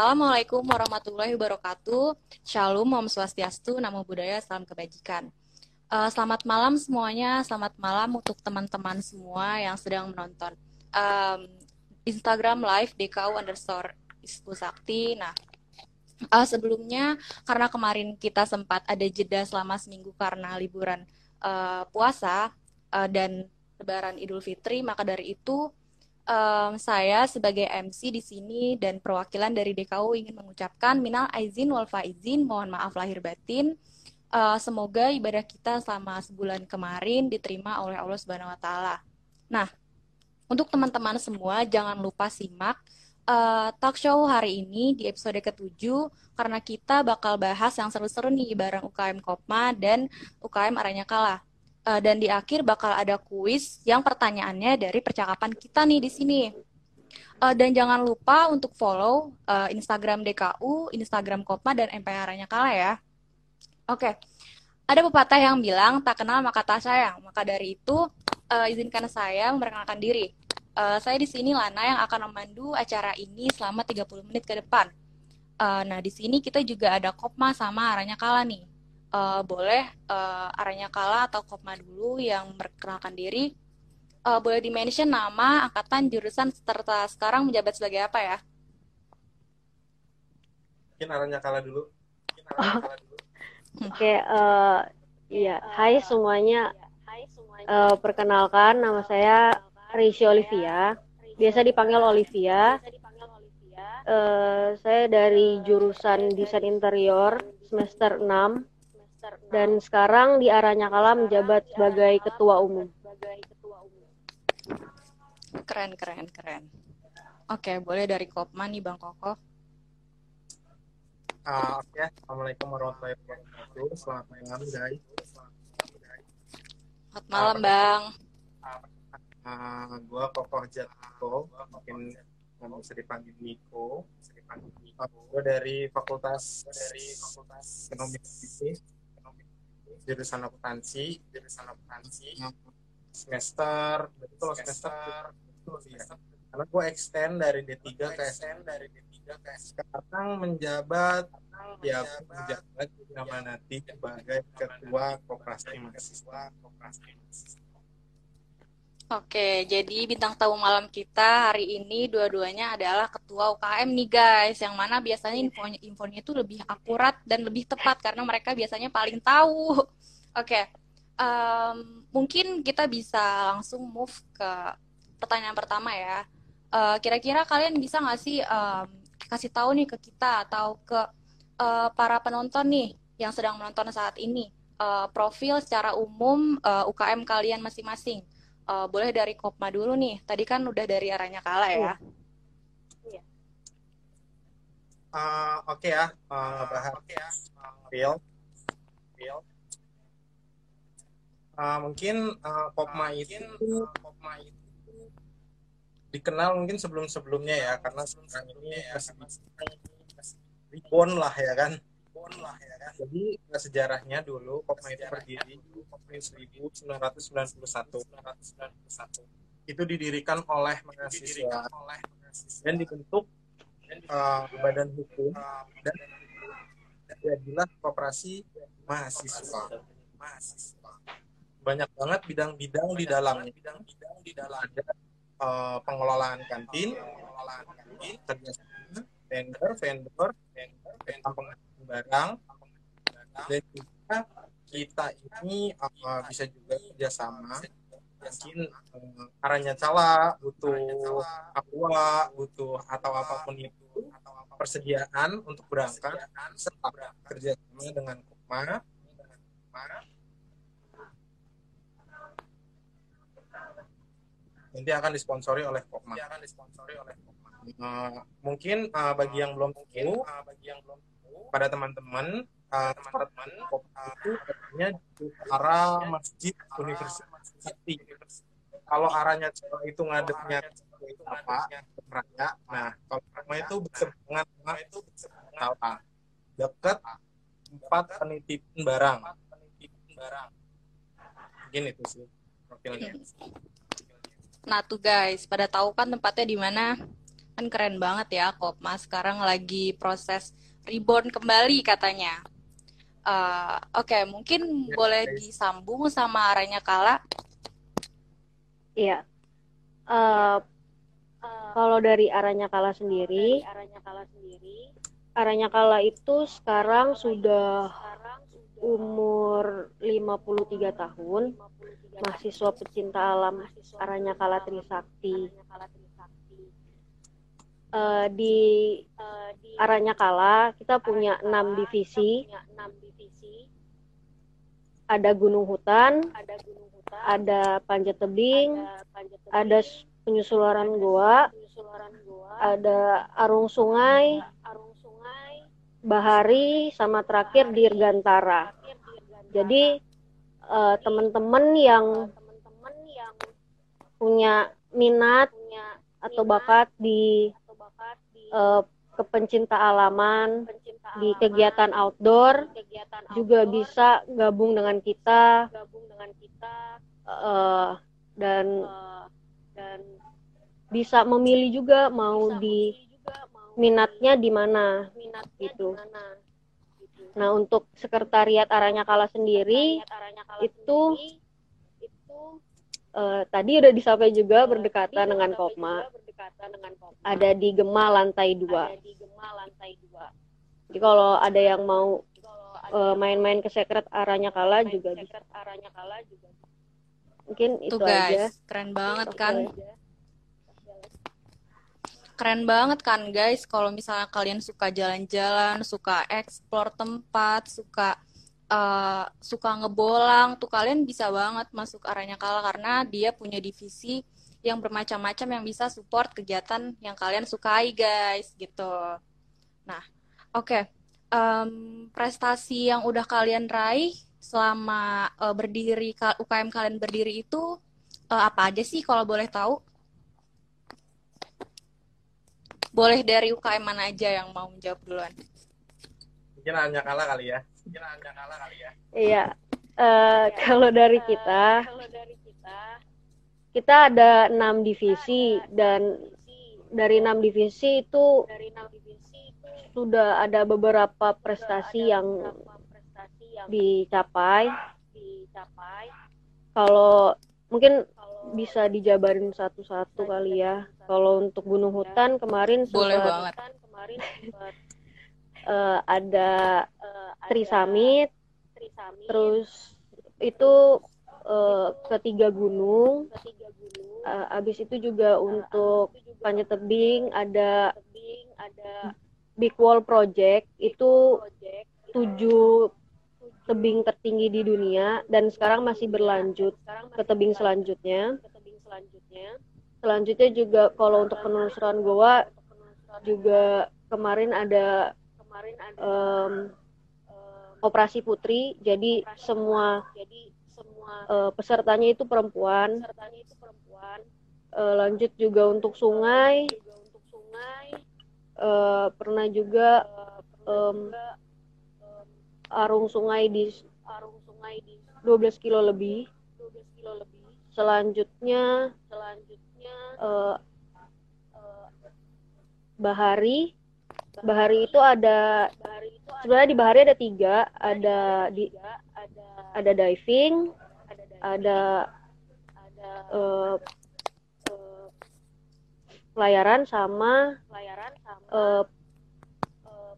Assalamualaikum warahmatullahi wabarakatuh. Shalom, Om Swastiastu, Namo Buddhaya, Salam Kebajikan. Uh, selamat malam semuanya, selamat malam untuk teman-teman semua yang sedang menonton. Um, Instagram live DKU underscore Ispu Sakti. Nah, uh, sebelumnya karena kemarin kita sempat ada jeda selama seminggu karena liburan uh, puasa uh, dan Lebaran Idul Fitri, maka dari itu um, saya sebagai MC di sini dan perwakilan dari DKU ingin mengucapkan minal aizin wal faizin, mohon maaf lahir batin. Uh, semoga ibadah kita selama sebulan kemarin diterima oleh Allah Subhanahu wa taala. Nah, untuk teman-teman semua jangan lupa simak uh, talk show hari ini di episode ke-7 karena kita bakal bahas yang seru-seru nih bareng UKM Kopma dan UKM Aranya Kalah uh, dan di akhir bakal ada kuis yang pertanyaannya dari percakapan kita nih di sini. Uh, dan jangan lupa untuk follow uh, Instagram DKU, Instagram Kopma, dan MPR-nya Kala ya. Oke, okay. ada pepatah yang bilang tak kenal maka tak sayang. Maka dari itu uh, izinkan saya memperkenalkan diri. Uh, saya di sini Lana yang akan memandu acara ini selama 30 menit ke depan. Uh, nah, di sini kita juga ada Kopma sama Aranya Kala nih uh, boleh uh, arahnya kala atau kopma dulu yang memperkenalkan diri. Uh, boleh di-mention nama, angkatan, jurusan, serta sekarang menjabat sebagai apa ya? Mungkin arahnya kala dulu. Oh. Oke, okay, uh, iya. Hai semuanya. Uh, perkenalkan, nama saya Rishi Olivia. Biasa dipanggil Olivia. Uh, saya dari jurusan Desain Interior semester 6 dan sekarang di arahnya kala menjabat sebagai ketua umum. Keren, keren, keren. Oke, boleh dari Kopman nih Bang Koko. Uh, Oke, okay. Assalamualaikum warahmatullahi wabarakatuh. Selamat malam, guys. Selamat malam, uh, Bang. Uh, uh, gue Kokoh Jatko, mungkin bisa dipanggil Niko. Bisa dipanggil Niko. Gue dari Fakultas dari Fakultas Ekonomi jurusan akuntansi jurusan akuntansi semester betul semester betul ya. karena gue extend dari D3 ke extend dari D3 ke sekarang menjabat ya menjabat nama nanti sebagai ketua koperasi mahasiswa. koperasi mahasiswa Oke, jadi bintang tamu malam kita hari ini dua-duanya adalah ketua UKM nih guys, yang mana biasanya infonya infonya itu lebih akurat dan lebih tepat karena mereka biasanya paling tahu. Oke, um, mungkin kita bisa langsung move ke pertanyaan pertama ya. Uh, kira-kira kalian bisa nggak sih um, kasih tahu nih ke kita atau ke uh, para penonton nih yang sedang menonton saat ini uh, profil secara umum uh, UKM kalian masing-masing? Uh, boleh dari Kopma dulu nih. Tadi kan udah dari arahnya Kala ya. Iya. Uh, Oke okay ya, uh, bahas okay ya. Real. Real. Uh, mungkin uh, Kopma itu, uh, Kopma itu dikenal mungkin sebelum-sebelumnya ya, karena sekarang ini masih, masih ribon lah ya kan lah ya kan. Jadi sejarahnya dulu Kopma itu berdiri di 1991. 1991. Itu didirikan oleh mahasiswa dan dibentuk uh, badan hukum dan jadilah koperasi mahasiswa. Mahasiswa. Banyak banget bidang-bidang di dalamnya. Bidang-bidang di dalam ada uh, pengelolaan kantin, pengelolaan kantin, kerjasama vendor, vendor, vendor, vendor barang. Dan juga kita ini uh, bisa juga kerjasama. Mungkin uh, arahnya cala butuh aqua butuh atau apa pun itu persediaan untuk berangkat serta kerjasama dengan Kopma nanti akan disponsori oleh Kopma. Uh, mungkin uh, bagi yang belum tahu, uh, bagi yang belum pada teman-teman uh, teman-teman itu arahnya di arah masjid universitas kalau arahnya itu ngadepnya itu apa raya. Nah kalau rumah itu berseberangan sama itu salah dekat tempat penitipan barang. Mungkin itu sih profilnya. Nah tuh guys pada tahu kan tempatnya di mana? Kan keren banget ya Kopma. Sekarang lagi proses reborn kembali katanya. Uh, Oke, okay, mungkin ya, boleh guys. disambung sama arahnya Kala. Iya. Uh, uh, kalau dari arahnya Kala sendiri, arahnya Kala sendiri, arahnya Kala itu sekarang sudah umur 53 tahun, mahasiswa pecinta alam arahnya Kala Trisakti uh, di uh, arahnya kala kita punya enam divisi. ada gunung hutan ada panjat tebing ada penyusuraran goa ada arung sungai bahari sama terakhir dirgantara. jadi uh, teman-teman yang punya minat atau bakat di uh, kepencinta alaman di kegiatan outdoor juga bisa gabung dengan kita uh, dan dan bisa memilih juga mau di minatnya di mana gitu. Nah untuk sekretariat Aranya Kala sendiri itu uh, tadi udah disampaikan juga berdekatan dengan Kopma ada di Gema lantai dua. Jadi kalau ada yang mau uh, main-main ke secret arahnya kala juga bisa. Arahnya kala juga. Mungkin itu Tuh guys, aja. keren banget kan. Keren banget kan guys kalau misalnya kalian suka jalan-jalan, suka explore tempat, suka uh, suka ngebolang, tuh kalian bisa banget masuk arahnya kala karena dia punya divisi yang bermacam-macam yang bisa support kegiatan yang kalian sukai guys gitu. Nah, oke. Okay. Um, prestasi yang udah kalian raih selama uh, berdiri UKM kalian berdiri itu uh, apa aja sih kalau boleh tahu? Boleh dari UKM mana aja yang mau menjawab duluan? Mungkin hanya kalah kali ya. Mungkin hanya kalah kali ya. Iya. Uh, kalau dari kita, kita ada enam divisi dan dari enam divisi itu sudah ada beberapa prestasi yang dicapai. Kalau mungkin bisa dijabarin satu-satu kali ya. Kalau untuk gunung hutan kemarin boleh banget. Kemarin uh, ada uh, Tri Summit, terus itu uh, ketiga gunung. Uh, abis itu juga untuk panjat tebing ada ada big wall project. Itu tujuh tebing tertinggi di dunia dan sekarang masih berlanjut ke tebing selanjutnya. Selanjutnya juga kalau untuk penelusuran goa juga kemarin ada um, operasi putri. Jadi semua uh, pesertanya itu perempuan. Uh, lanjut juga untuk sungai. Uh, pernah juga um, arung sungai di arung sungai di 12 kilo lebih. 12 kilo lebih. Selanjutnya selanjutnya uh, Bahari Bahari itu ada sebenarnya di Bahari ada tiga ada di ada diving ada ada uh, uh, pelayaran sama pelayaran sama uh, uh,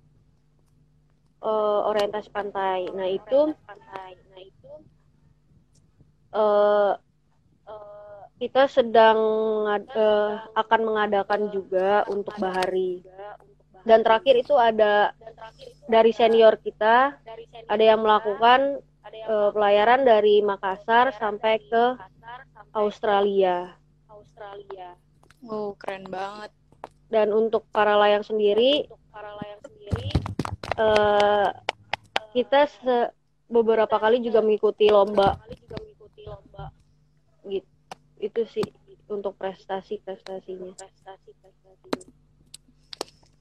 uh, orientasi pantai. Nah itu pantai. Nah itu uh, uh, kita sedang uh, akan mengadakan juga untuk bahari. Dan terakhir itu ada dari senior kita, ada yang melakukan uh, pelayaran dari Makassar sampai ke Australia. Australia. Oh, keren banget. Dan untuk para layang sendiri, untuk para layang sendiri uh, kita se beberapa kali juga mengikuti lomba. Gitu. Itu sih untuk prestasi-prestasinya. Prestasi-prestasinya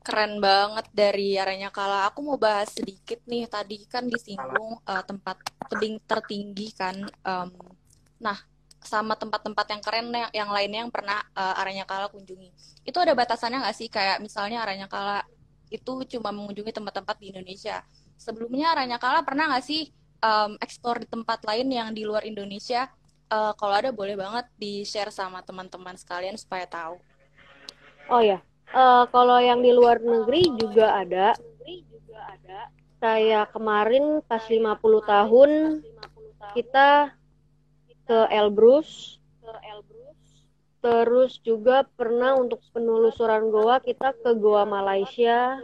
keren banget dari arahnya kala aku mau bahas sedikit nih tadi kan disinggung uh, tempat tebing tertinggi kan um, nah sama tempat-tempat yang keren yang, yang lainnya yang pernah uh, Aranya Kala kunjungi. Itu ada batasannya nggak sih? Kayak misalnya Aranya Kala itu cuma mengunjungi tempat-tempat di Indonesia. Sebelumnya Aranya Kala pernah nggak sih um, eksplor di tempat lain yang di luar Indonesia? Uh, kalau ada boleh banget di share sama teman-teman sekalian supaya tahu. Oh ya, uh, kalau yang di luar negeri juga ada. Saya kemarin pas 50 tahun kita ke Elbrus. Terus juga pernah untuk penelusuran goa kita ke goa Malaysia.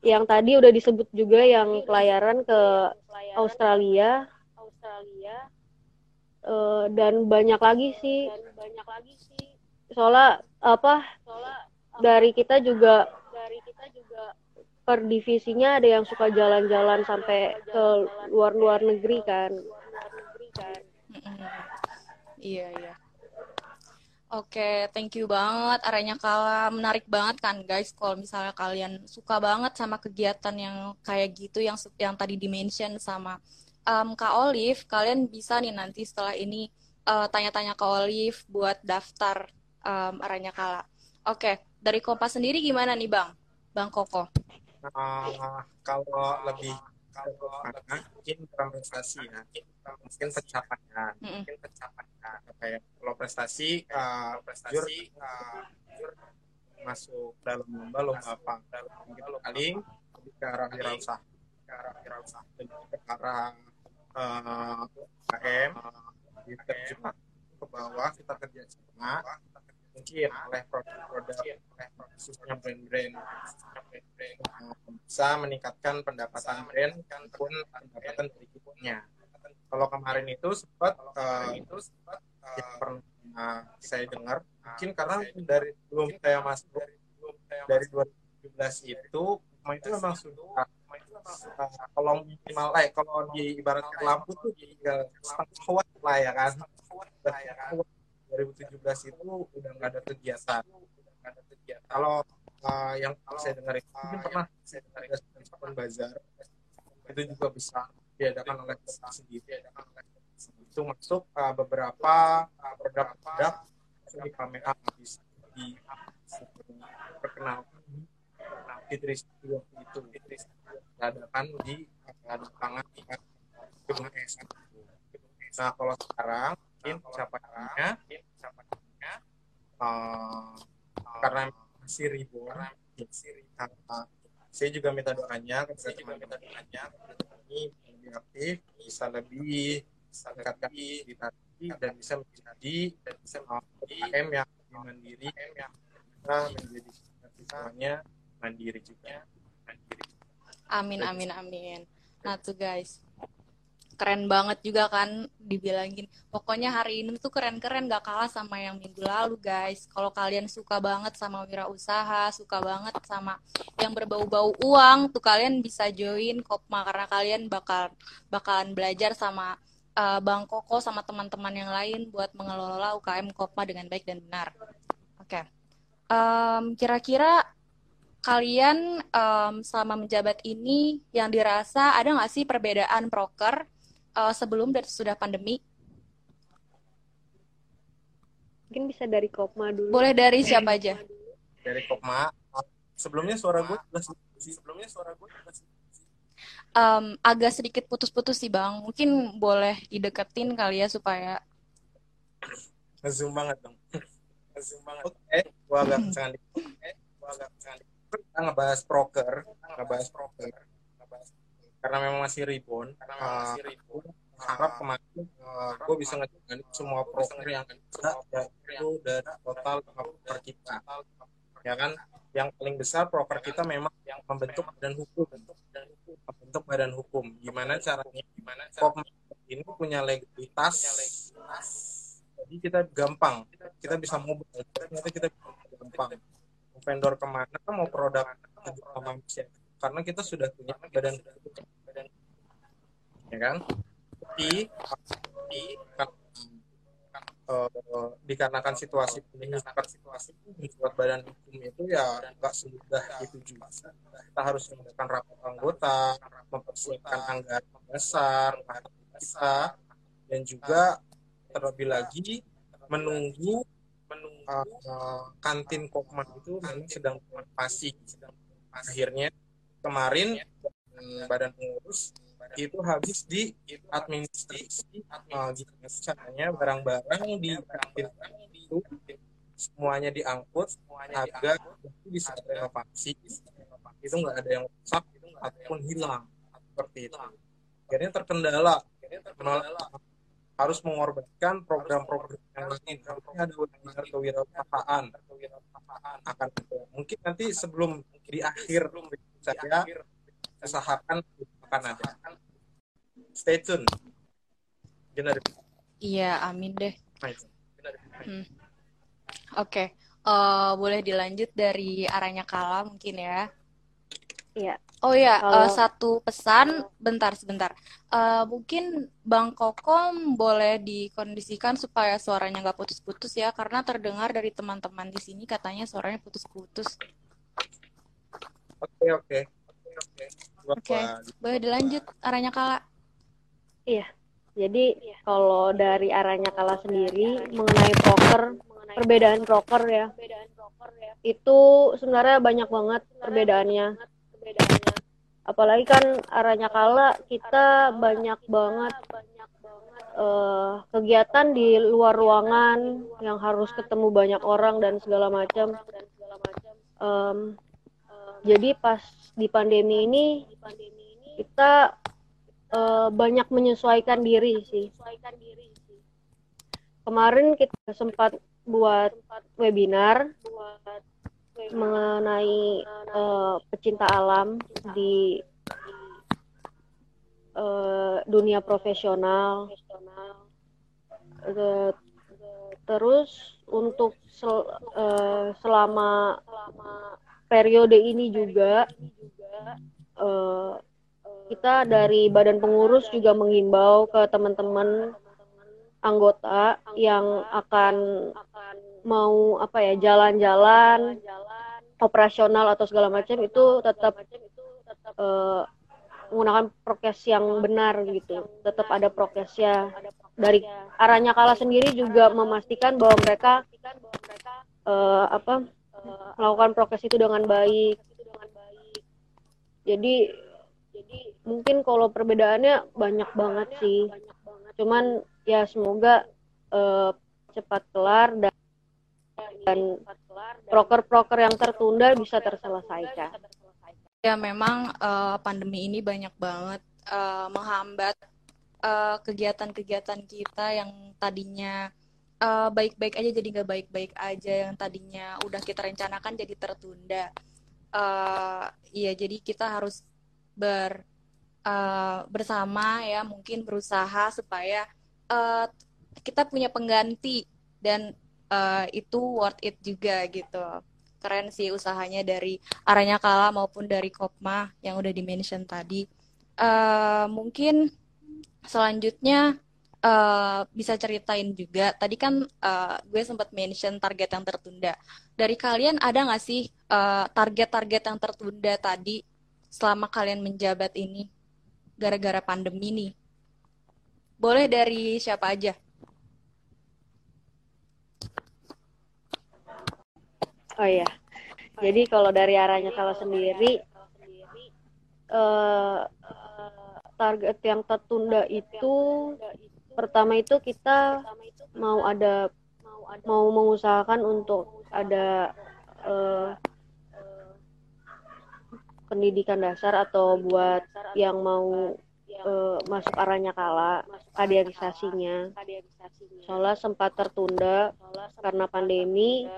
Yang tadi udah disebut juga yang pelayaran ke Australia. Uh, dan banyak lagi sih. Soalnya apa? Dari kita juga per divisinya ada yang suka jalan-jalan sampai ke luar-luar negeri kan. Iya, iya. Oke, thank you banget. Aranya kala menarik banget kan guys. Kalau misalnya kalian suka banget sama kegiatan yang kayak gitu, yang yang tadi dimention sama um, Kak Olive, kalian bisa nih nanti setelah ini uh, tanya-tanya Kak Olive buat daftar um, Aranya Kala. Oke, dari Kompas sendiri gimana nih Bang? Bang Koko? Uh, kalau lebih karena mungkin prestasi ya. Mungkin pencapaian mungkin pencapaian kayak kalau prestasi uh, prestasi uh, masuk dalam lomba lomba apa? dalam lomba paling lebih ke arah wirausaha. ke arah wirausaha. Dan ke arah uh, KM diterjemah ke bawah kita kerja sama mungkin oleh produk-produk khususnya brand-brand. Bisa meningkatkan pendapatan brand pun pendapatan berikutnya. Kalau kemarin itu sempat uh, itu sempat uh, yang pernah saya dengar. Mungkin karena dari belum saya masuk dari 2017 itu itu memang sudah uh, kalau minimal eh kalau di ibarat lampu tuh tinggal setengah watt lah ya kan. Setengah 2017 itu udah nggak ada kegiatan. Kalau uh, yang saya dengar itu mungkin pernah saya dengar ada bazar itu juga bisa diadakan oleh kita sendiri. Itu masuk uh, beberapa produk-produk uh, di pameran bisa di perkenalkan Idris waktu itu diadakan di lapangan di gedung. Nah kalau sekarang mungkin capaiannya uh, karena masih ribu uh, saya juga minta doanya saya juga minta doanya. Ini lebih aktif bisa lebih bisa lebih ditati dan bisa menjadi dan bisa menjadi yang mandiri. Yang bisa menjadi siswanya mandiri juga. Mandiri. Amin amin amin. Nah tuh guys keren banget juga kan dibilangin. Pokoknya hari ini tuh keren-keren gak kalah sama yang minggu lalu guys. Kalau kalian suka banget sama wirausaha suka banget sama yang berbau-bau uang tuh kalian bisa join Kopma karena kalian bakal bakalan belajar sama uh, Bang Koko sama teman-teman yang lain buat mengelola UKM Kopma dengan baik dan benar. Oke. Okay. um, kira-kira kalian um, selama menjabat ini yang dirasa ada nggak sih perbedaan proker uh, sebelum dan sudah pandemi? Mungkin bisa dari Kopma dulu. Boleh dari siapa aja? Dari Kopma. Sebelumnya suara gue sebelumnya suara gue um, agak sedikit putus-putus sih bang. Mungkin boleh dideketin kali ya supaya zoom banget dong. zoom banget. Oke, okay. gua agak kencang Oke, gua agak kencang Kita ngebahas proker, ngebahas proker karena memang masih ribon karena memang uh, masih ribon harap kemarin uh, gue bisa ngejalanin semua proker yang ada yaitu dari total proker kita. Ya kan? Yang paling besar proker kita memang yang membentuk badan hukum. Membentuk badan hukum. Gimana caranya gimana cara ini punya legalitas. Jadi kita gampang. Kita bisa mobile. Ternyata kita bisa gampang. Vendor ke mana mau produk manusia karena kita sudah punya badan ya kan? Tapi kan, uh, dikarenakan situasi dikarenakan situasi membuat badan hukum itu ya nggak semudah itu juga. Kita harus menggunakan rapat anggota mempersiapkan anggaran besar kita dan juga terlebih lagi menunggu menunggu uh, kantin Kokman itu memang sedang renovasi. Akhirnya kemarin badan pengurus itu habis di administrasi uh, gimana caranya barang-barang di kantin itu semuanya diangkut agar bisa renovasi itu nggak ada yang rusak ataupun hilang. seperti itu. Akhirnya terkendala. Terkendala. Harus mengorbankan program-program yang lain. karena ada webinar kewirausahaan. Akan mungkin nanti sebelum di akhir saya usahakan akan ada stay tune Benar. iya amin deh hmm. oke okay. uh, eh, boleh dilanjut dari arahnya kala mungkin ya Iya. Oh ya, uh, satu pesan, bentar sebentar. Uh, mungkin Bang Kokom boleh dikondisikan supaya suaranya nggak putus-putus ya, karena terdengar dari teman-teman di sini katanya suaranya putus-putus. Oke oke. Oke, boleh dilanjut arahnya Kala. Iya. Jadi kalau dari arahnya Kala sendiri mengenai poker, perbedaan poker ya, itu sebenarnya banyak banget perbedaannya perbedaannya apalagi kan arahnya kala kita banyak banget uh, kegiatan di luar ruangan yang harus ketemu banyak orang dan segala macam um, jadi pas di pandemi ini kita uh, banyak menyesuaikan diri sih kemarin kita sempat buat webinar mengenai uh, pecinta alam di uh, dunia profesional. Uh, terus untuk sel, uh, selama periode ini juga uh, kita dari badan pengurus juga mengimbau ke teman-teman anggota yang akan mau apa ya jalan-jalan operasional atau segala macam itu tetap uh, menggunakan prokes yang benar gitu. Tetap ada prokesnya. Dari arahnya kala sendiri juga memastikan bahwa mereka uh, apa melakukan prokes itu dengan baik jadi jadi mungkin kalau perbedaannya banyak banget sih cuman ya semoga uh, cepat kelar dan dan proker-proker yang tertunda bisa terselesaikan. Ya memang uh, pandemi ini banyak banget uh, menghambat kegiatan-kegiatan uh, kita yang tadinya baik-baik uh, aja jadi nggak baik-baik aja yang tadinya udah kita rencanakan jadi tertunda. Uh, jadi kita harus ber uh, bersama ya mungkin berusaha supaya uh, kita punya pengganti dan uh, itu worth it juga gitu keren sih usahanya dari arahnya kala maupun dari Kopma yang udah dimention tadi uh, mungkin selanjutnya uh, bisa ceritain juga tadi kan uh, gue sempat mention target yang tertunda. Dari kalian ada nggak sih target-target uh, yang tertunda tadi selama kalian menjabat ini gara-gara pandemi nih? Boleh dari siapa aja? Oh iya. Jadi kalau dari arahnya kalau sendiri uh, target yang tertunda itu pertama itu kita mau ada mau mengusahakan untuk ada uh, pendidikan dasar atau buat yang mau uh, masuk arahnya kala kaderisasinya. Soalnya sempat tertunda karena pandemi.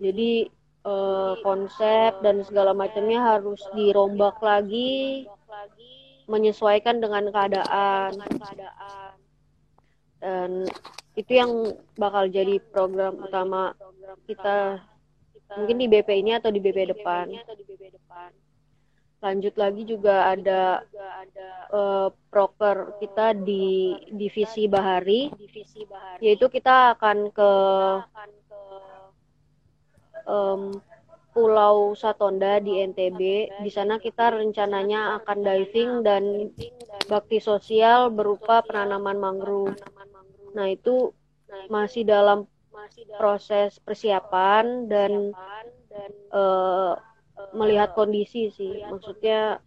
Jadi uh, konsep dan segala macamnya harus dirombak lagi menyesuaikan dengan keadaan dan itu yang bakal jadi program utama kita mungkin di BP ini atau di BP depan lanjut lagi juga ada uh, proker kita di divisi bahari yaitu kita akan ke um, Pulau Satonda di NTB. Di sana kita rencananya akan diving dan bakti sosial berupa penanaman mangrove. Nah, itu masih dalam proses persiapan dan uh, melihat kondisi sih. Maksudnya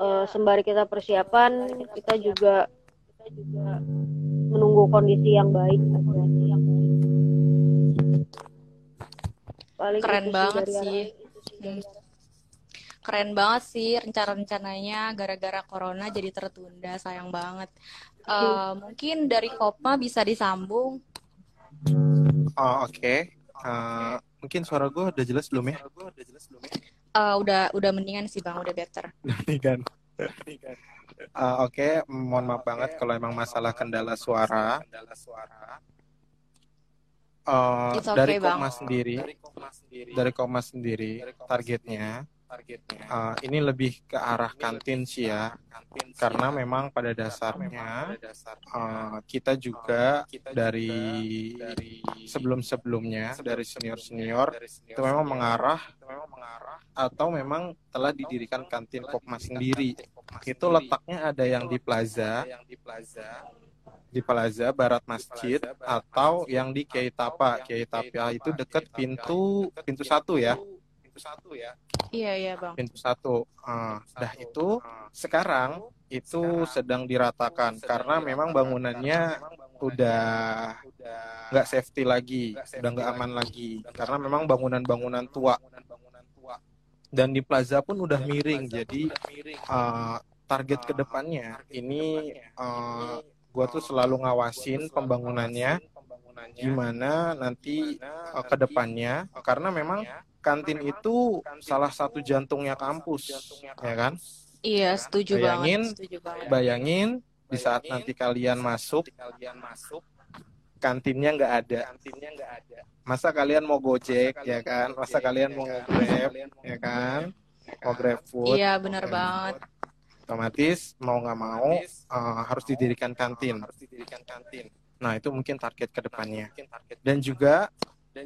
uh, sembari kita persiapan kita juga menunggu kondisi yang baik aja. Paling keren banget sih. hmm. keren banget sih rencana-rencananya gara-gara corona jadi tertunda sayang banget uh, mungkin dari Kopma bisa disambung. Oh oke. Okay. uh, eh, mungkin suara gue udah jelas belum ya? Uh, udah udah mendingan sih bang. Udah better. Mendingan. Uh, oke. Okay. mohon maaf banget kalau emang masalah kendala suara. Kendala suara uh, okay, dari Koma sendiri, dari Koma sendiri, targetnya, uh, ini lebih ke arah kantin sih ya, karena memang pada dasarnya uh, kita juga dari sebelum-sebelumnya dari senior-senior itu memang mengarah atau memang telah didirikan kantin Kokma sendiri. Itu letaknya ada yang di plaza, di Plaza Barat Masjid atau yang di Kiai Tapa. Kiai Tapa itu dekat pintu pintu satu ya. Pintu satu ya. Iya iya bang. Pintu satu. Uh, dah itu sekarang itu sedang diratakan karena memang bangunannya udah nggak safety lagi, udah nggak aman lagi. Karena memang bangunan-bangunan tua. dan di plaza pun udah miring jadi uh, target ke depannya ini uh, gue tuh selalu ngawasin pembangunannya. gimana nanti uh, ke depannya? karena memang kantin itu salah satu jantungnya kampus ya kan iya setuju bayangin banget setuju banget. bayangin di saat nanti kalian masuk kantinnya nggak ada kantinnya nggak ada masa kalian mau gojek ya kan masa kalian mau grab ya kan mau grab food iya benar banget otomatis mau nggak mau uh, harus didirikan kantin. Harus didirikan kantin. Nah itu mungkin target ke depannya. Dan juga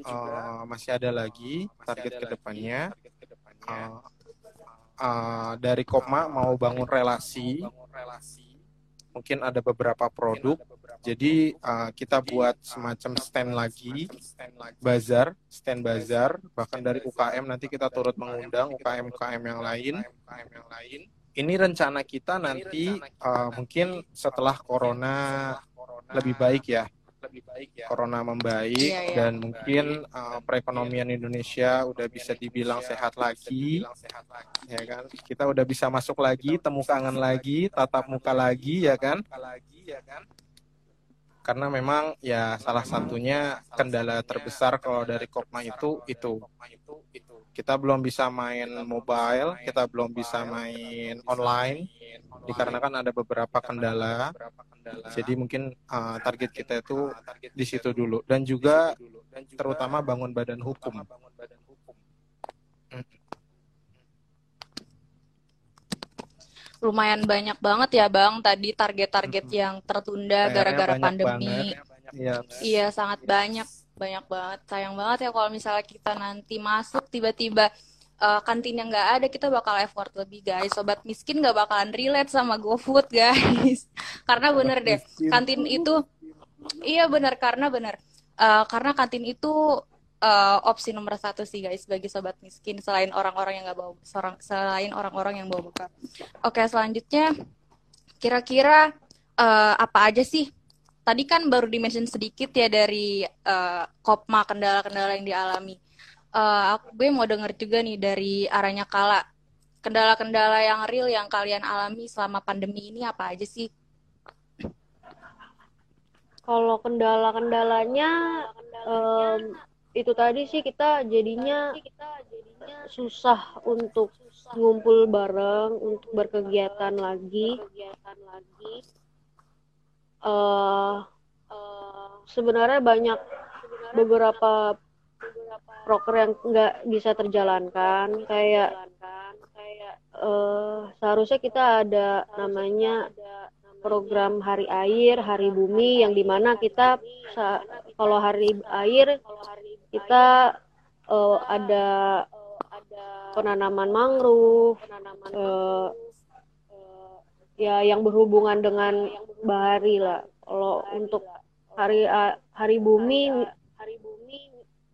uh, masih ada lagi target ke depannya. Uh, uh, dari Kopma mau bangun relasi. Mungkin ada beberapa produk. Jadi uh, kita buat semacam stand lagi, bazar, stand bazar. Bahkan dari UKM nanti kita turut mengundang UKM UKM yang lain. Ini rencana kita nanti uh, mungkin setelah corona lebih baik ya lebih baik ya. Corona membaik iya, iya. dan mungkin uh, perekonomian Indonesia udah bisa dibilang sehat lagi. ya kan? Kita udah bisa masuk lagi temu kangen lagi tatap muka lagi ya kan? karena memang ya salah satunya kendala terbesar kalau dari Kopma itu itu kita belum bisa main mobile, kita belum bisa main online dikarenakan ada beberapa kendala. Jadi mungkin uh, target kita itu di situ dulu. dan juga terutama bangun badan hukum. Lumayan banyak banget ya Bang tadi target-target yang tertunda gara-gara pandemi. Iya, iya sangat banyak banyak banget sayang banget ya kalau misalnya kita nanti masuk tiba-tiba uh, kantin yang nggak ada kita bakal effort lebih guys. Sobat miskin nggak bakalan relate sama GoFood guys. Karena bener deh kantin itu iya bener karena bener uh, karena kantin itu uh, opsi nomor satu sih guys bagi sobat miskin selain orang-orang yang nggak bawa seorang selain orang-orang yang bawa bekal oke selanjutnya kira-kira uh, apa aja sih tadi kan baru dimention sedikit ya dari uh, kopma kendala-kendala yang dialami. Uh, aku gue mau denger juga nih dari arahnya Kala. Kendala-kendala yang real yang kalian alami selama pandemi ini apa aja sih? Kalau kendala-kendalanya um, itu tadi sih kita jadinya susah untuk ngumpul bareng untuk berkegiatan lagi uh, sebenarnya banyak beberapa proker yang nggak bisa terjalankan. Kayak uh, seharusnya kita ada namanya program hari air hari bumi yang di mana kita kalau hari air kita uh, ada penanaman mangrove uh, ya yang berhubungan dengan bahari lah. Kalau untuk hari hari bumi hari bumi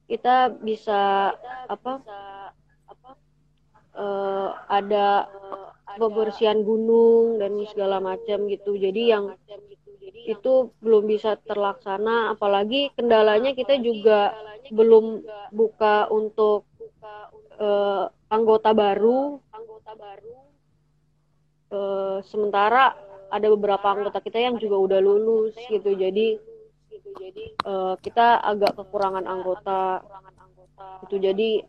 kita bisa apa uh, ada pembersihan gunung dan segala macam gitu. Jadi yang itu belum bisa terlaksana. Apalagi kendalanya kita juga belum buka untuk uh, anggota baru anggota baru uh, sementara ada beberapa anggota kita yang juga udah lulus gitu. Jadi uh, kita agak kekurangan anggota. Itu jadi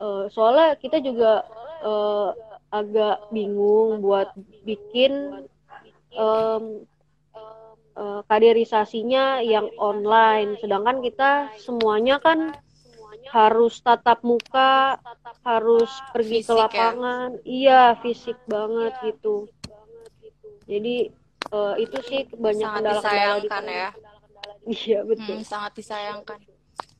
uh, soalnya kita juga uh, agak bingung buat bikin um, kaderisasinya yang online. Sedangkan kita semuanya kan harus tatap muka harus pergi fisik ke ya? lapangan. Ya? iya fisik banget gitu. Jadi uh, itu sih kebanyakan sangat disayangkan ya. Iya betul. Hmm, sangat disayangkan.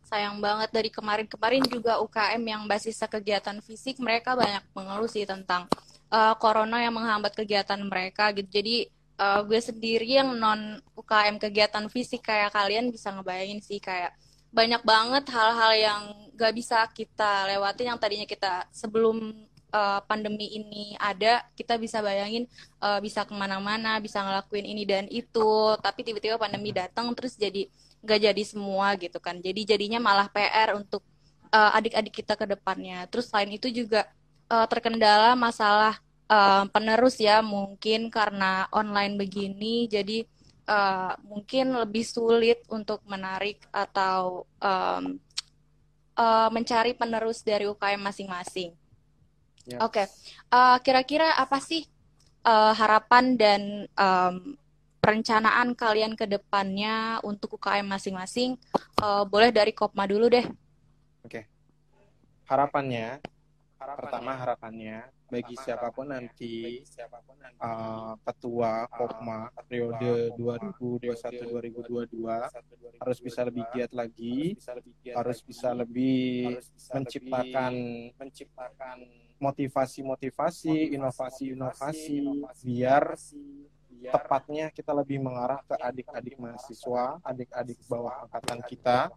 Sayang banget dari kemarin-kemarin juga UKM yang basis kegiatan fisik mereka banyak mengeluh sih tentang uh, corona yang menghambat kegiatan mereka gitu. Jadi uh, gue sendiri yang non UKM kegiatan fisik kayak kalian bisa ngebayangin sih kayak banyak banget hal-hal yang gak bisa kita lewatin yang tadinya kita sebelum uh, pandemi ini ada kita bisa bayangin uh, bisa ke mana-mana bisa ngelakuin ini dan itu. Tapi tiba-tiba pandemi datang terus jadi nggak jadi semua gitu kan. Jadi jadinya malah PR untuk uh, adik-adik kita ke depannya. Terus selain itu juga uh, terkendala masalah uh, penerus ya mungkin karena online begini. Jadi uh, mungkin lebih sulit untuk menarik atau um, uh, mencari penerus dari UKM masing-masing. Yeah. Oke, okay. uh, kira-kira apa sih uh, harapan dan um, perencanaan kalian ke depannya untuk UKM masing-masing. Uh, boleh dari Kopma dulu deh. Oke. Okay. Harapannya, harapannya, pertama harapannya bagi siapa pun nanti uh, ketua Kopma periode 2021-2022 harus bisa lebih giat lagi, harus bisa lebih menciptakan menciptakan motivasi-motivasi, inovasi-inovasi biar tepatnya kita lebih mengarah ke adik-adik mahasiswa, adik-adik bawah angkatan kita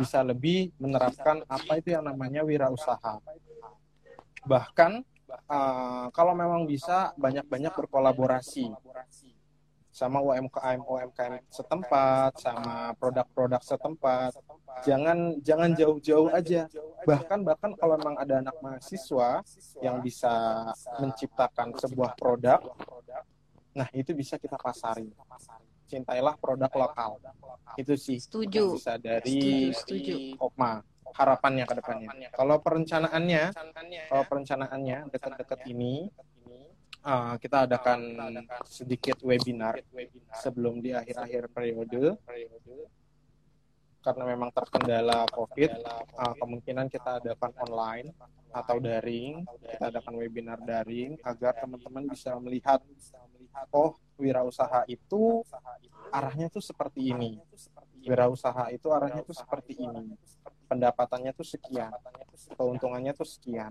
bisa lebih menerapkan apa itu yang namanya wirausaha. Bahkan uh, kalau memang bisa banyak-banyak berkolaborasi sama UMKM UMKM setempat, sama produk-produk setempat. Jangan jangan jauh-jauh aja. Bahkan bahkan kalau memang ada anak mahasiswa yang bisa menciptakan sebuah produk Nah, itu bisa kita pasarin. Cintailah produk lokal. Itu sih setuju. bisa dari setuju, setuju. Opma harapannya ke depannya. Kalau perencanaannya, kalau perencanaannya dekat-dekat ini uh, kita adakan sedikit webinar sebelum di akhir-akhir periode karena memang terkendala COVID, uh, kemungkinan kita adakan online atau daring, kita adakan webinar daring agar teman-teman bisa melihat oh wirausaha itu arahnya tuh seperti ini. Wirausaha itu arahnya tuh seperti ini pendapatannya tuh sekian. Keuntungannya tuh sekian.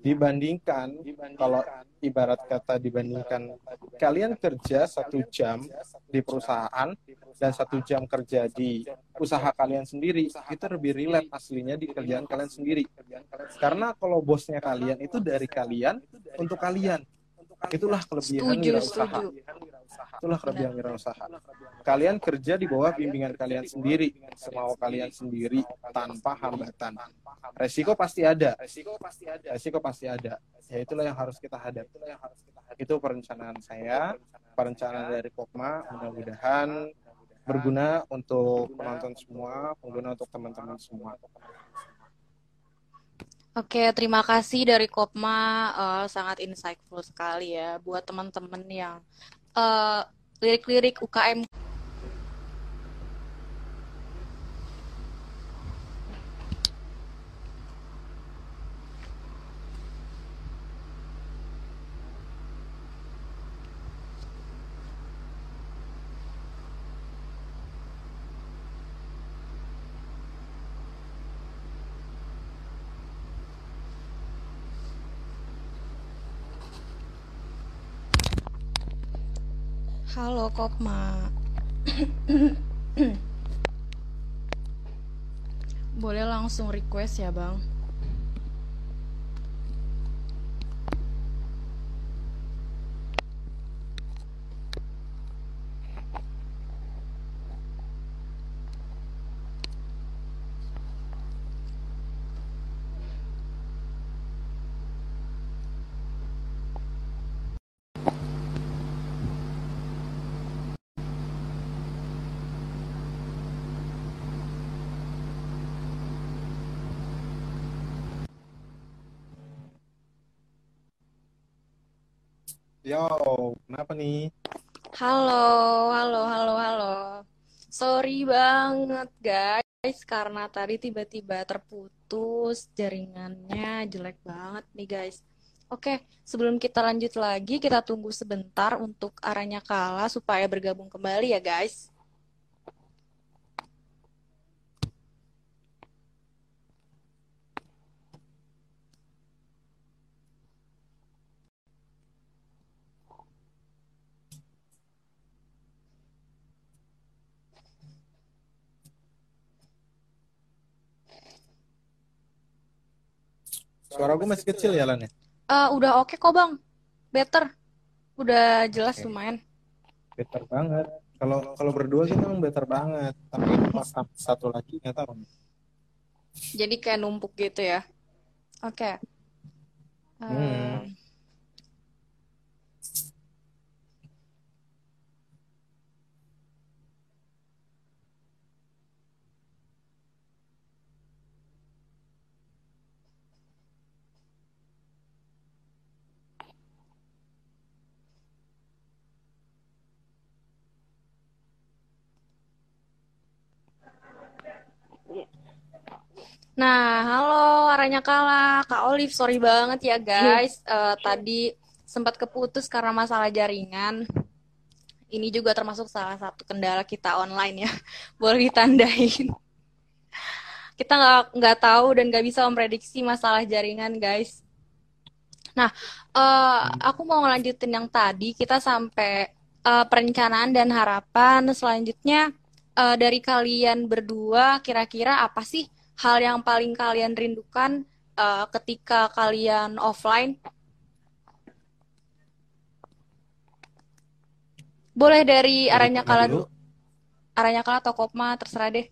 Dibandingkan kalau ibarat kata dibandingkan kalian kerja satu jam di perusahaan dan satu jam kerja di usaha kalian sendiri itu lebih relate aslinya di kerjaan kalian sendiri. karena kalau bosnya kalian itu dari kalian untuk kalian Itulah kelebihan setuju, wirausaha. Setuju. Itulah kelebihan wirausaha. Kalian kerja di bawah bimbingan kalian sendiri, semau kalian sendiri tanpa hambatan. Resiko pasti ada. Resiko pasti ada. Resiko pasti ada. Ya itulah yang harus kita hadapi. Itu perencanaan saya, perencanaan dari Pokma. Mudah-mudahan berguna untuk penonton semua, pengguna untuk teman-teman semua. Oke, terima kasih dari Kopma, uh, sangat insightful sekali ya buat teman-teman yang uh, lirik-lirik UKM Halo Kopma. Boleh langsung request ya, Bang. Yo, kenapa nih? Halo, halo, halo, halo. Sorry banget guys, karena tadi tiba-tiba terputus jaringannya jelek banget nih guys. Oke, sebelum kita lanjut lagi, kita tunggu sebentar untuk arahnya kalah supaya bergabung kembali ya guys. Suara gue masih kecil ya, Lan ya? Eh, udah oke kok bang, better, udah jelas Oke, lumayan. better banget. Kalau kalau berdua sih memang better banget. Tapi pas satu lagi nggak tahu. Jadi kayak numpuk gitu ya. Oke. Hmm. Eh, Nah, halo arahnya kalah, Kak Olive, sorry banget ya guys. Eh, tadi sempat keputus karena masalah jaringan. Ini juga termasuk salah satu kendala kita online ya. Boleh ditandain. Kita nggak nggak tahu dan nggak bisa memprediksi masalah jaringan guys. Nah, eh, aku mau ngelanjutin yang tadi. Kita sampai eh, perencanaan dan harapan. Selanjutnya, eh, dari kalian berdua, kira-kira apa sih hal yang paling kalian rindukan eh, ketika kalian offline? Boleh dari arahnya kalah dulu? Arahnya kalah atau Kopma, terserah deh.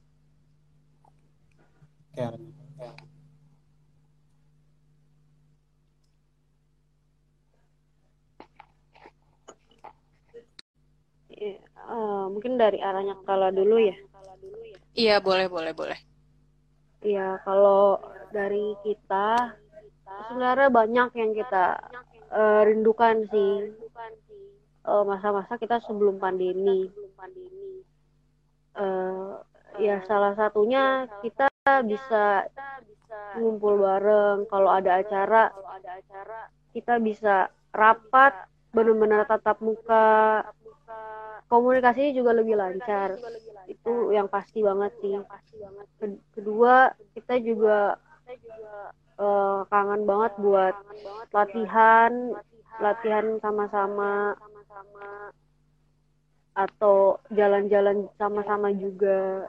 Iya, eh, mungkin dari arahnya kala dulu ya. Iya, boleh, boleh, boleh. Iya, kalau dari kita sebenarnya banyak yang kita eh, rindukan sih. Eh, masa-masa kita sebelum pandemi. Eh, ya salah satunya kita bisa ngumpul bareng. Kalau ada acara, kita bisa rapat, benar-benar tatap muka. Komunikasinya juga lebih lancar. Itu yang pasti banget sih. Ke- Kedua, kita juga eh, kangen banget buat latihan, latihan sama-sama atau jalan-jalan sama-sama juga.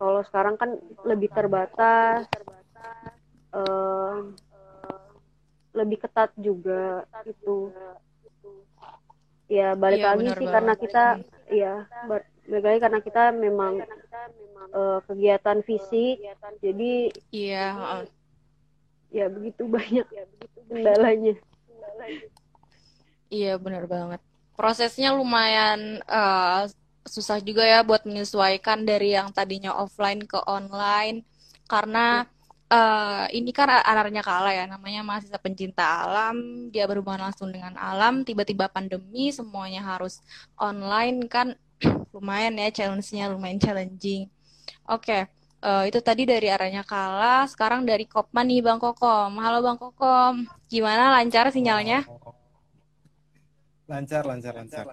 Kalau sekarang kan lebih terbatas, eh, lebih ketat juga itu. Ya balik Iya, lagi sih karena banget. kita, ya balik lagi karena kita memang eh, kegiatan fisik, jadi Iya, heeh. ya begitu banyak kendalanya. Iya, benar banget. Prosesnya lumayan eh, susah juga ya buat menyesuaikan dari yang tadinya offline ke online. Karena eh, ini kan anarnya kalah ya, namanya mahasiswa pencinta alam, dia berhubungan langsung dengan alam, tiba-tiba pandemi, semuanya harus online kan lumayan ya challenge-nya, lumayan challenging. Oke, eh, itu tadi dari arahnya kalah, sekarang dari Kopman nih Bang Kokom. Halo Bang Kokom, gimana lancar sinyalnya? Lancar, lancar, lancar.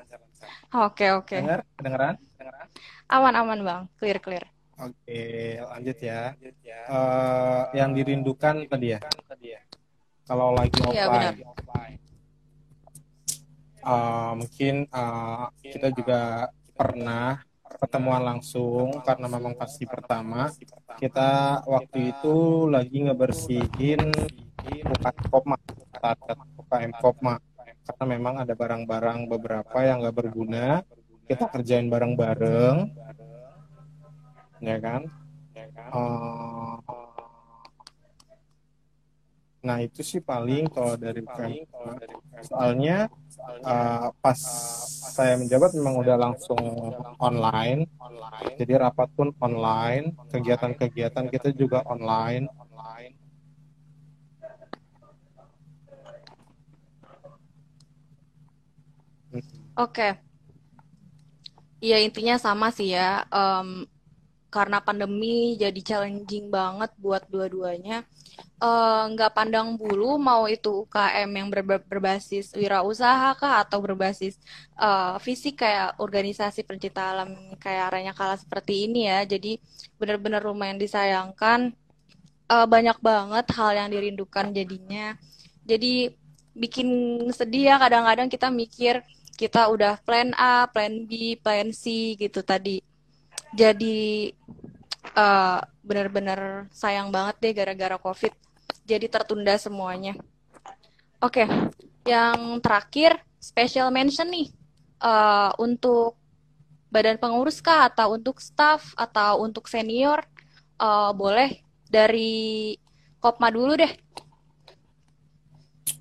Oke, oke. Dengar, kedengeran? Aman-aman, Bang. Clear, clear. Oke, lanjut ya. Eh, yang dirindukan tadi ya, kalau lagi Iya, benar. offline, eh, mungkin eh, kita juga pernah pertemuan langsung karena memang pasti pertama. kita waktu itu lagi ngebersihin UKM Kopma UKM Kopma karena memang ada barang-barang beberapa yang nggak berguna. Kita kerjain bareng-bareng ya kan? Uh, nah itu sih paling kalau dari UKM soalnya uh, pas saya menjabat memang udah langsung online, jadi rapat pun online, kegiatan-kegiatan kita juga online. Oke, okay. ya intinya sama sih ya. Um, karena pandemi jadi challenging banget buat dua-duanya. Eh, nggak uh, pandang bulu mau itu UKM yang ber berbasis wirausaha kah atau berbasis uh, fisik kayak organisasi pencinta alam kayak Ranya Kala seperti ini ya. Jadi benar-benar lumayan disayangkan. Uh, banyak banget hal yang dirindukan jadinya. Jadi bikin sedih ya kadang-kadang kita mikir kita udah plan A, plan B, plan C gitu tadi jadi uh, benar-benar sayang banget deh gara-gara COVID jadi tertunda semuanya. Oke, okay. yang terakhir special mention nih uh, untuk badan pengurus kah atau untuk staff atau untuk senior uh, boleh dari Kopma dulu deh.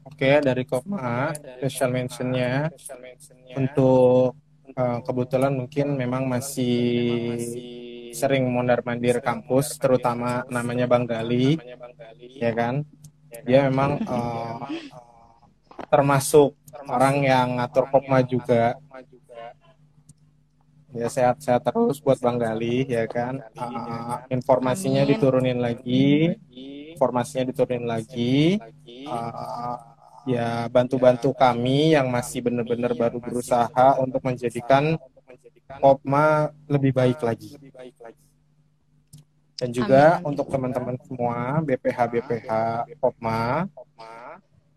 Oke, okay, dari Kopma special mentionnya untuk uh, kebetulan mungkin memang masih sering mondar mandir kampus terutama namanya Bang Gali ya kan? Dia memang uh, termasuk orang yang ngatur kopma juga. Ya sehat-sehat terus buat Bang Gali ya kan? Uh, informasinya diturunin lagi informasinya diturunin lagi. Uh, ya bantu-bantu kami yang masih benar-benar baru berusaha untuk menjadikan Kopma lebih baik lagi. Dan juga Amin. untuk teman-teman semua BPH BPH Kopma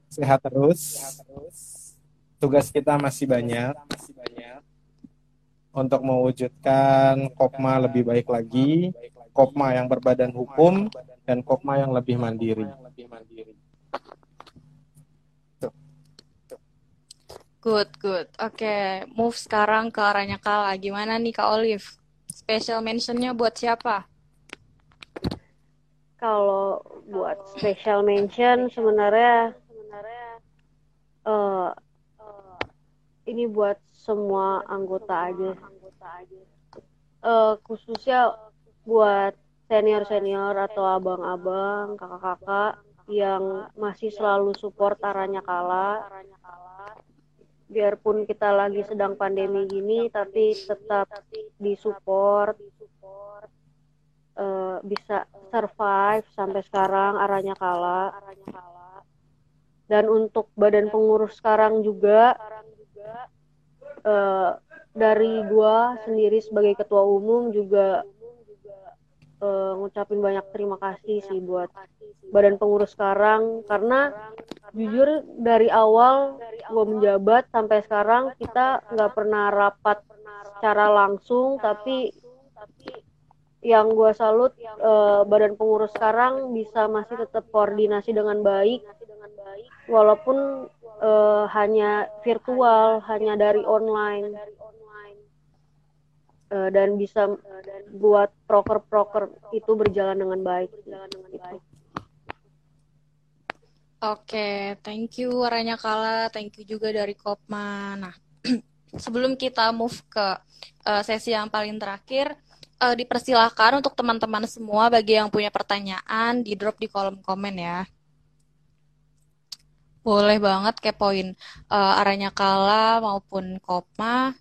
sehat terus. Tugas kita masih banyak untuk mewujudkan Kopma lebih baik lagi, Kopma yang berbadan hukum dan Kopma yang lebih mandiri. Good, good. Oke, okay. move sekarang ke arahnya Kala. Gimana nih Kak Olive? Special mentionnya buat siapa? Kalau buat special mention sebenarnya sebenarnya uh, uh, ini buat semua anggota aja. Uh, khususnya buat senior-senior atau abang-abang, kakak-kakak yang masih selalu support arahnya Kala biarpun kita lagi sedang pandemi gini tapi tetap disupport uh, bisa survive sampai sekarang arahnya kala. Dan untuk badan pengurus sekarang juga uh, dari gua sendiri sebagai ketua umum juga uh, ngucapin banyak terima kasih sih buat badan pengurus sekarang. Karena jujur dari awal gue menjabat sampai sekarang kita nggak pernah rapat secara langsung. Tapi yang gue salut uh, badan pengurus sekarang bisa masih tetap koordinasi dengan baik. Walaupun uh, hanya virtual hanya dari online uh, dan bisa buat proker-proker itu berjalan dengan baik. Oke, thank you Ranya Kala, thank you juga dari Kopma. Nah, sebelum kita move ke uh, sesi yang paling terakhir, uh, dipersilakan untuk teman-teman semua bagi yang punya pertanyaan di drop di kolom komen ya. Boleh banget kepoin uh, Aranya Kala maupun Kopma.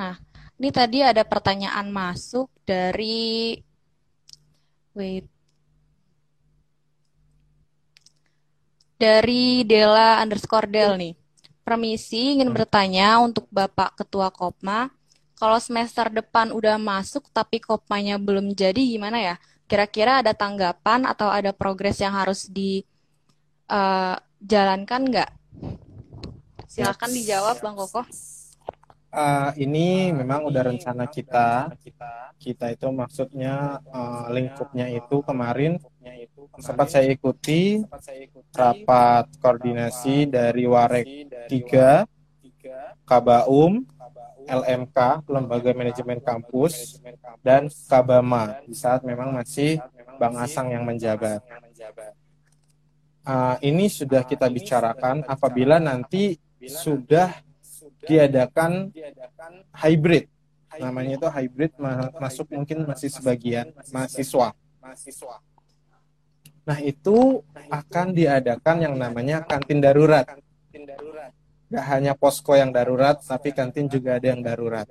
Nah, ini tadi ada pertanyaan masuk dari wait dari Dela underscore Del nih. Permisi, ingin bertanya untuk Bapak Ketua Kopma, kalau semester depan udah masuk tapi Kopmanya belum jadi gimana ya? Kira-kira ada tanggapan atau ada progres yang harus dijalankan eh, uh, nggak? Silakan dijawab Bang Koko. Uh, ini memang udah rencana kita. Kita itu maksudnya uh, lingkupnya itu kemarin sempat saya ikuti rapat koordinasi dari Warek 3, Kabaum, LMK, Lembaga Manajemen Kampus, dan Kabama di saat memang masih Bang Asang yang menjabat. Uh, ini sudah kita bicarakan apabila nanti sudah diadakan hybrid. Namanya itu hybrid masuk mungkin masih sebagian mahasiswa. Nah, itu akan diadakan yang namanya kantin darurat. Gak hanya posko yang darurat, tapi kantin juga ada yang darurat.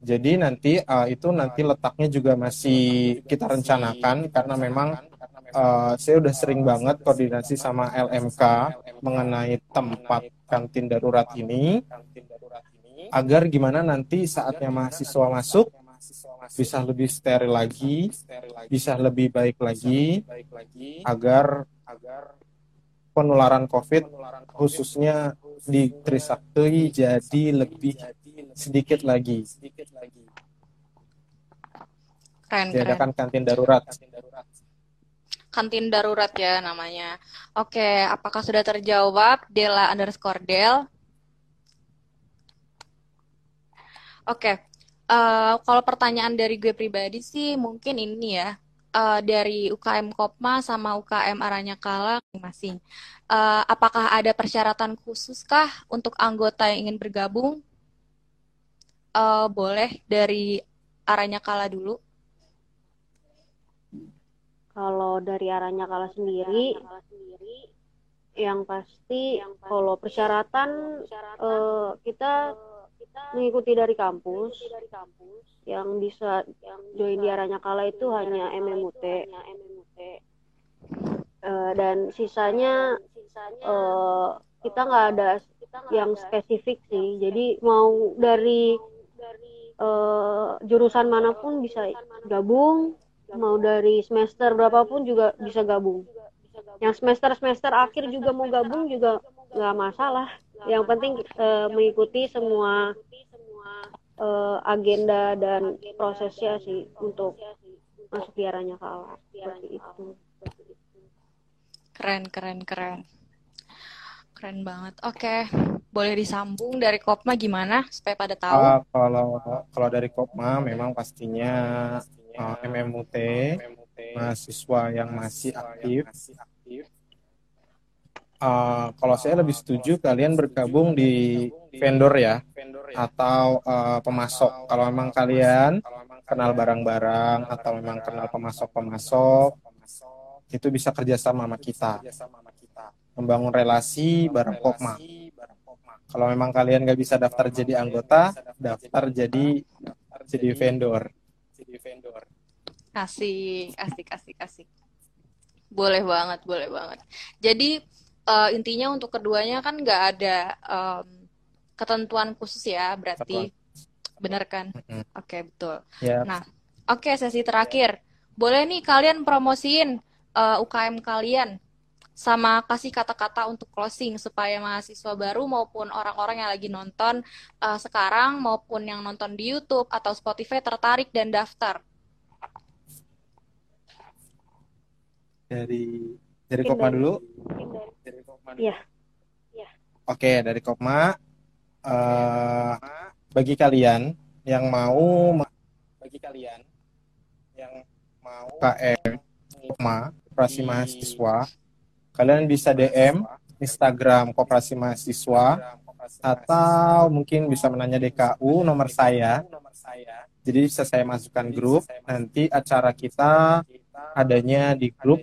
Jadi nanti uh, itu nanti letaknya juga masih kita rencanakan karena memang uh, saya udah sering banget koordinasi sama LMK mengenai tempat kantin darurat ini agar gimana nanti saatnya mahasiswa masuk bisa lebih steril lagi, bisa lebih baik lagi agar penularan COVID khususnya di Trisakti jadi lebih sedikit lagi. Keren, Diadakan kantin darurat kantin darurat ya namanya. Oke, apakah sudah terjawab Dela underscore Del? Oke, uh, kalau pertanyaan dari gue pribadi sih mungkin ini ya. Uh, dari UKM Kopma sama UKM Aranya Kala masing-masing. Uh, apakah ada persyaratan khusus kah untuk anggota yang ingin bergabung? Uh, boleh dari Aranya Kala dulu. Kalau dari arahnya kala sendiri, yang pasti kalau persyaratan, uh, kita mengikuti dari kampus yang bisa join di arahnya kala itu hanya MMUT uh, dan sisanya uh, kita nggak ada yang spesifik sih. jadi mau dari uh, jurusan mana pun bisa gabung mau dari semester berapapun juga bisa gabung. Yang semester semester akhir juga mau gabung juga nggak masalah. Yang penting uh, mengikuti semua uh, agenda dan prosesnya sih untuk masuk biaranya kalah seperti itu. Keren keren keren. Keren banget. Oke boleh disambung dari Kopma gimana supaya pada tahu? Uh, kalau kalau dari Kopma memang pastinya uh, eh, MMUT, mahasiswa yang masih aktif. Uh, kalau saya lebih setuju kalian bergabung di vendor ya atau uh, pemasok. Kalau memang kalian kenal barang-barang atau memang kenal pemasok-pemasok, itu bisa kerjasama sama kita. Membangun relasi bareng Pokma. Kalau memang kalian nggak bisa daftar jadi anggota, daftar jadi jadi vendor jadi vendor. Asik, asik, asik, asik. Boleh banget, boleh banget. Jadi uh, intinya untuk keduanya kan nggak ada um, ketentuan khusus ya, berarti benar kan? Mm-hmm. Oke okay, betul. Yeah. Nah, oke okay, sesi terakhir. Boleh nih kalian promosiin uh, eh, UKM kalian sama kasih kata-kata untuk closing supaya mahasiswa baru maupun orang-orang yang lagi nonton uh, sekarang maupun yang nonton di YouTube atau Spotify tertarik dan daftar. Dari dari Kopma dulu. Dari Kopma. Iya. Ya. Oke, dari Kopma uh, bagi kalian yang mau bagi kalian yang mau KM Kopma operasi mahasiswa kalian bisa DM Instagram Koperasi Mahasiswa atau mungkin bisa menanya DKU nomor saya. Jadi bisa saya masukkan grup. Nanti acara kita adanya di grup.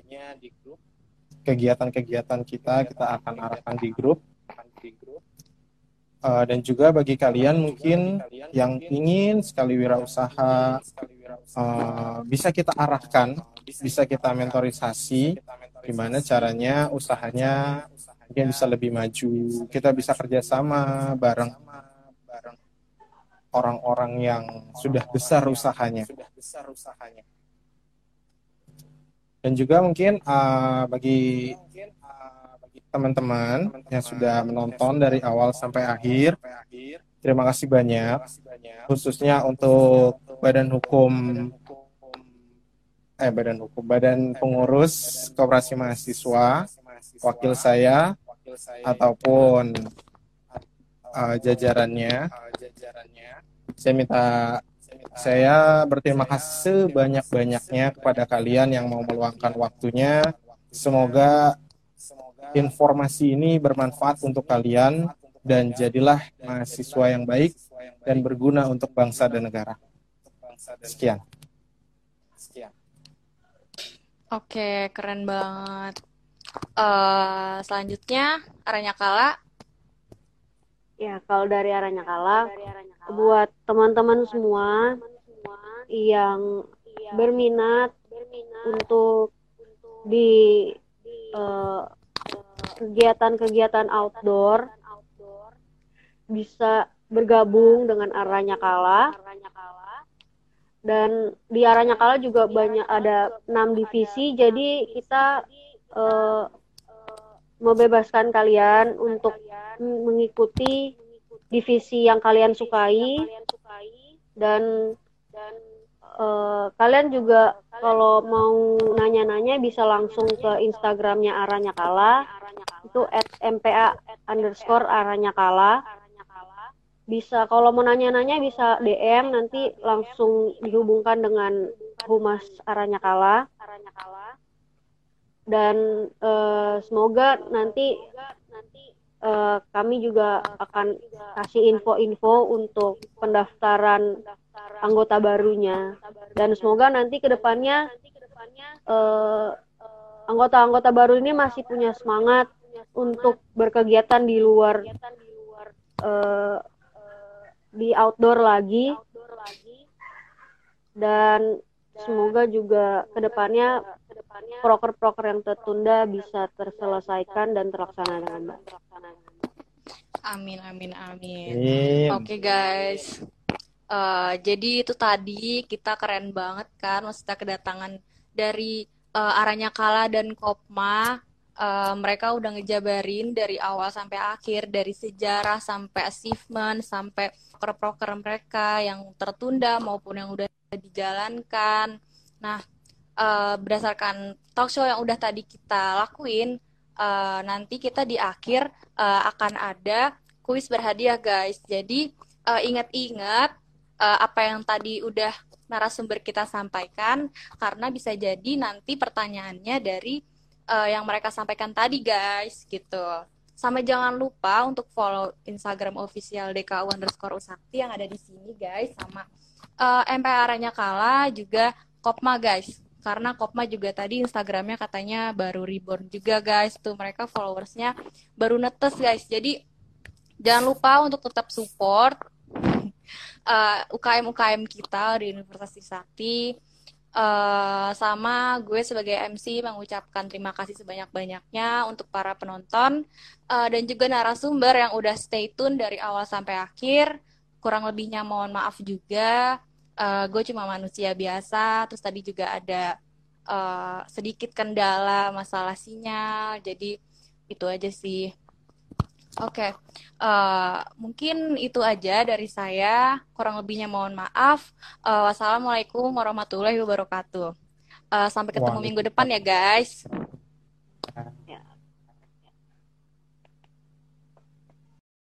Kegiatan-kegiatan kita kita akan arahkan di grup. Uh, dan juga bagi kalian mungkin yang ingin sekali wirausaha uh, bisa kita arahkan, bisa kita mentorisasi gimana caranya usahanya mungkin bisa lebih maju. Kita bisa kerjasama bareng orang-orang yang sudah besar usahanya. Dan juga mungkin uh, bagi teman-teman yang sudah menonton dari awal sampai akhir. Terima kasih banyak, khususnya untuk Badan Hukum eh Badan Hukum Badan Pengurus Koperasi Mahasiswa, wakil saya ataupun uh, jajarannya. Saya minta saya berterima kasih sebanyak-banyaknya kepada kalian yang mau meluangkan waktunya. Semoga informasi ini bermanfaat untuk kalian dan jadilah mahasiswa yang baik dan berguna untuk bangsa dan negara. Sekian. Oke, keren banget. Uh, selanjutnya, Aranya Kala. Ya, kalau dari Aranya Kala, buat teman-teman semua yang berminat untuk di kegiatan-kegiatan outdoor bisa bergabung dengan Aranya Kala. Dan di Aranya Kala juga banyak ada enam divisi, jadi kita uh, membebaskan kalian untuk mengikuti divisi yang kalian sukai. Dan uh, kalian juga kalau mau nanya-nanya bisa langsung ke Instagramnya Aranya Kala itu at mpa underscore Aranya Kala. Bisa kalau mau nanya-nanya bisa DM nanti langsung dihubungkan dengan Humas Aranya Kala. Dan uh, semoga nanti uh, kami juga akan kasih info-info untuk pendaftaran anggota barunya. Dan semoga nanti ke depannya uh, anggota-anggota baru ini masih punya semangat untuk berkegiatan di luar uh, di outdoor lagi dan semoga juga ke depannya proker-proker yang tertunda bisa terselesaikan dan terlaksana dengan baik. Amin amin amin. amin. Oke okay, guys. Uh, jadi itu tadi kita keren banget kan maksudnya kedatangan dari uh, Aranya Kala dan Kopma uh, mereka udah ngejabarin dari awal sampai akhir dari sejarah sampai achievement sampai proker-proker mereka yang tertunda maupun yang udah dijalankan. Nah, uh, berdasarkan talk show yang udah tadi kita lakuin, uh, nanti kita di akhir uh, akan ada kuis berhadiah guys. Jadi uh, ingat-ingat uh, apa yang tadi udah narasumber kita sampaikan karena bisa jadi nanti pertanyaannya dari uh, yang mereka sampaikan tadi guys gitu. Sama jangan lupa untuk follow Instagram official DKU underscore Usakti yang ada di sini guys. Sama uh, eh, MPR-nya Kala juga Kopma guys. Karena Kopma juga tadi Instagramnya katanya baru reborn juga guys. Tuh mereka followersnya baru netes guys. Jadi jangan lupa untuk tetap support uh, UKM UKM kita di Universitas Sakti Uh, sama gue sebagai MC mengucapkan terima kasih sebanyak-banyaknya untuk para penonton uh, dan juga narasumber yang udah stay tune dari awal sampai akhir. Kurang lebihnya mohon maaf juga. Uh, gue cuma manusia biasa. Terus tadi juga ada uh, sedikit kendala masalah sinyal. Jadi itu aja sih. Oke, okay. uh, mungkin itu aja dari saya. Kurang lebihnya mohon maaf. Uh, wassalamualaikum warahmatullahi wabarakatuh. Uh, sampai ketemu minggu depan ya guys. Ya.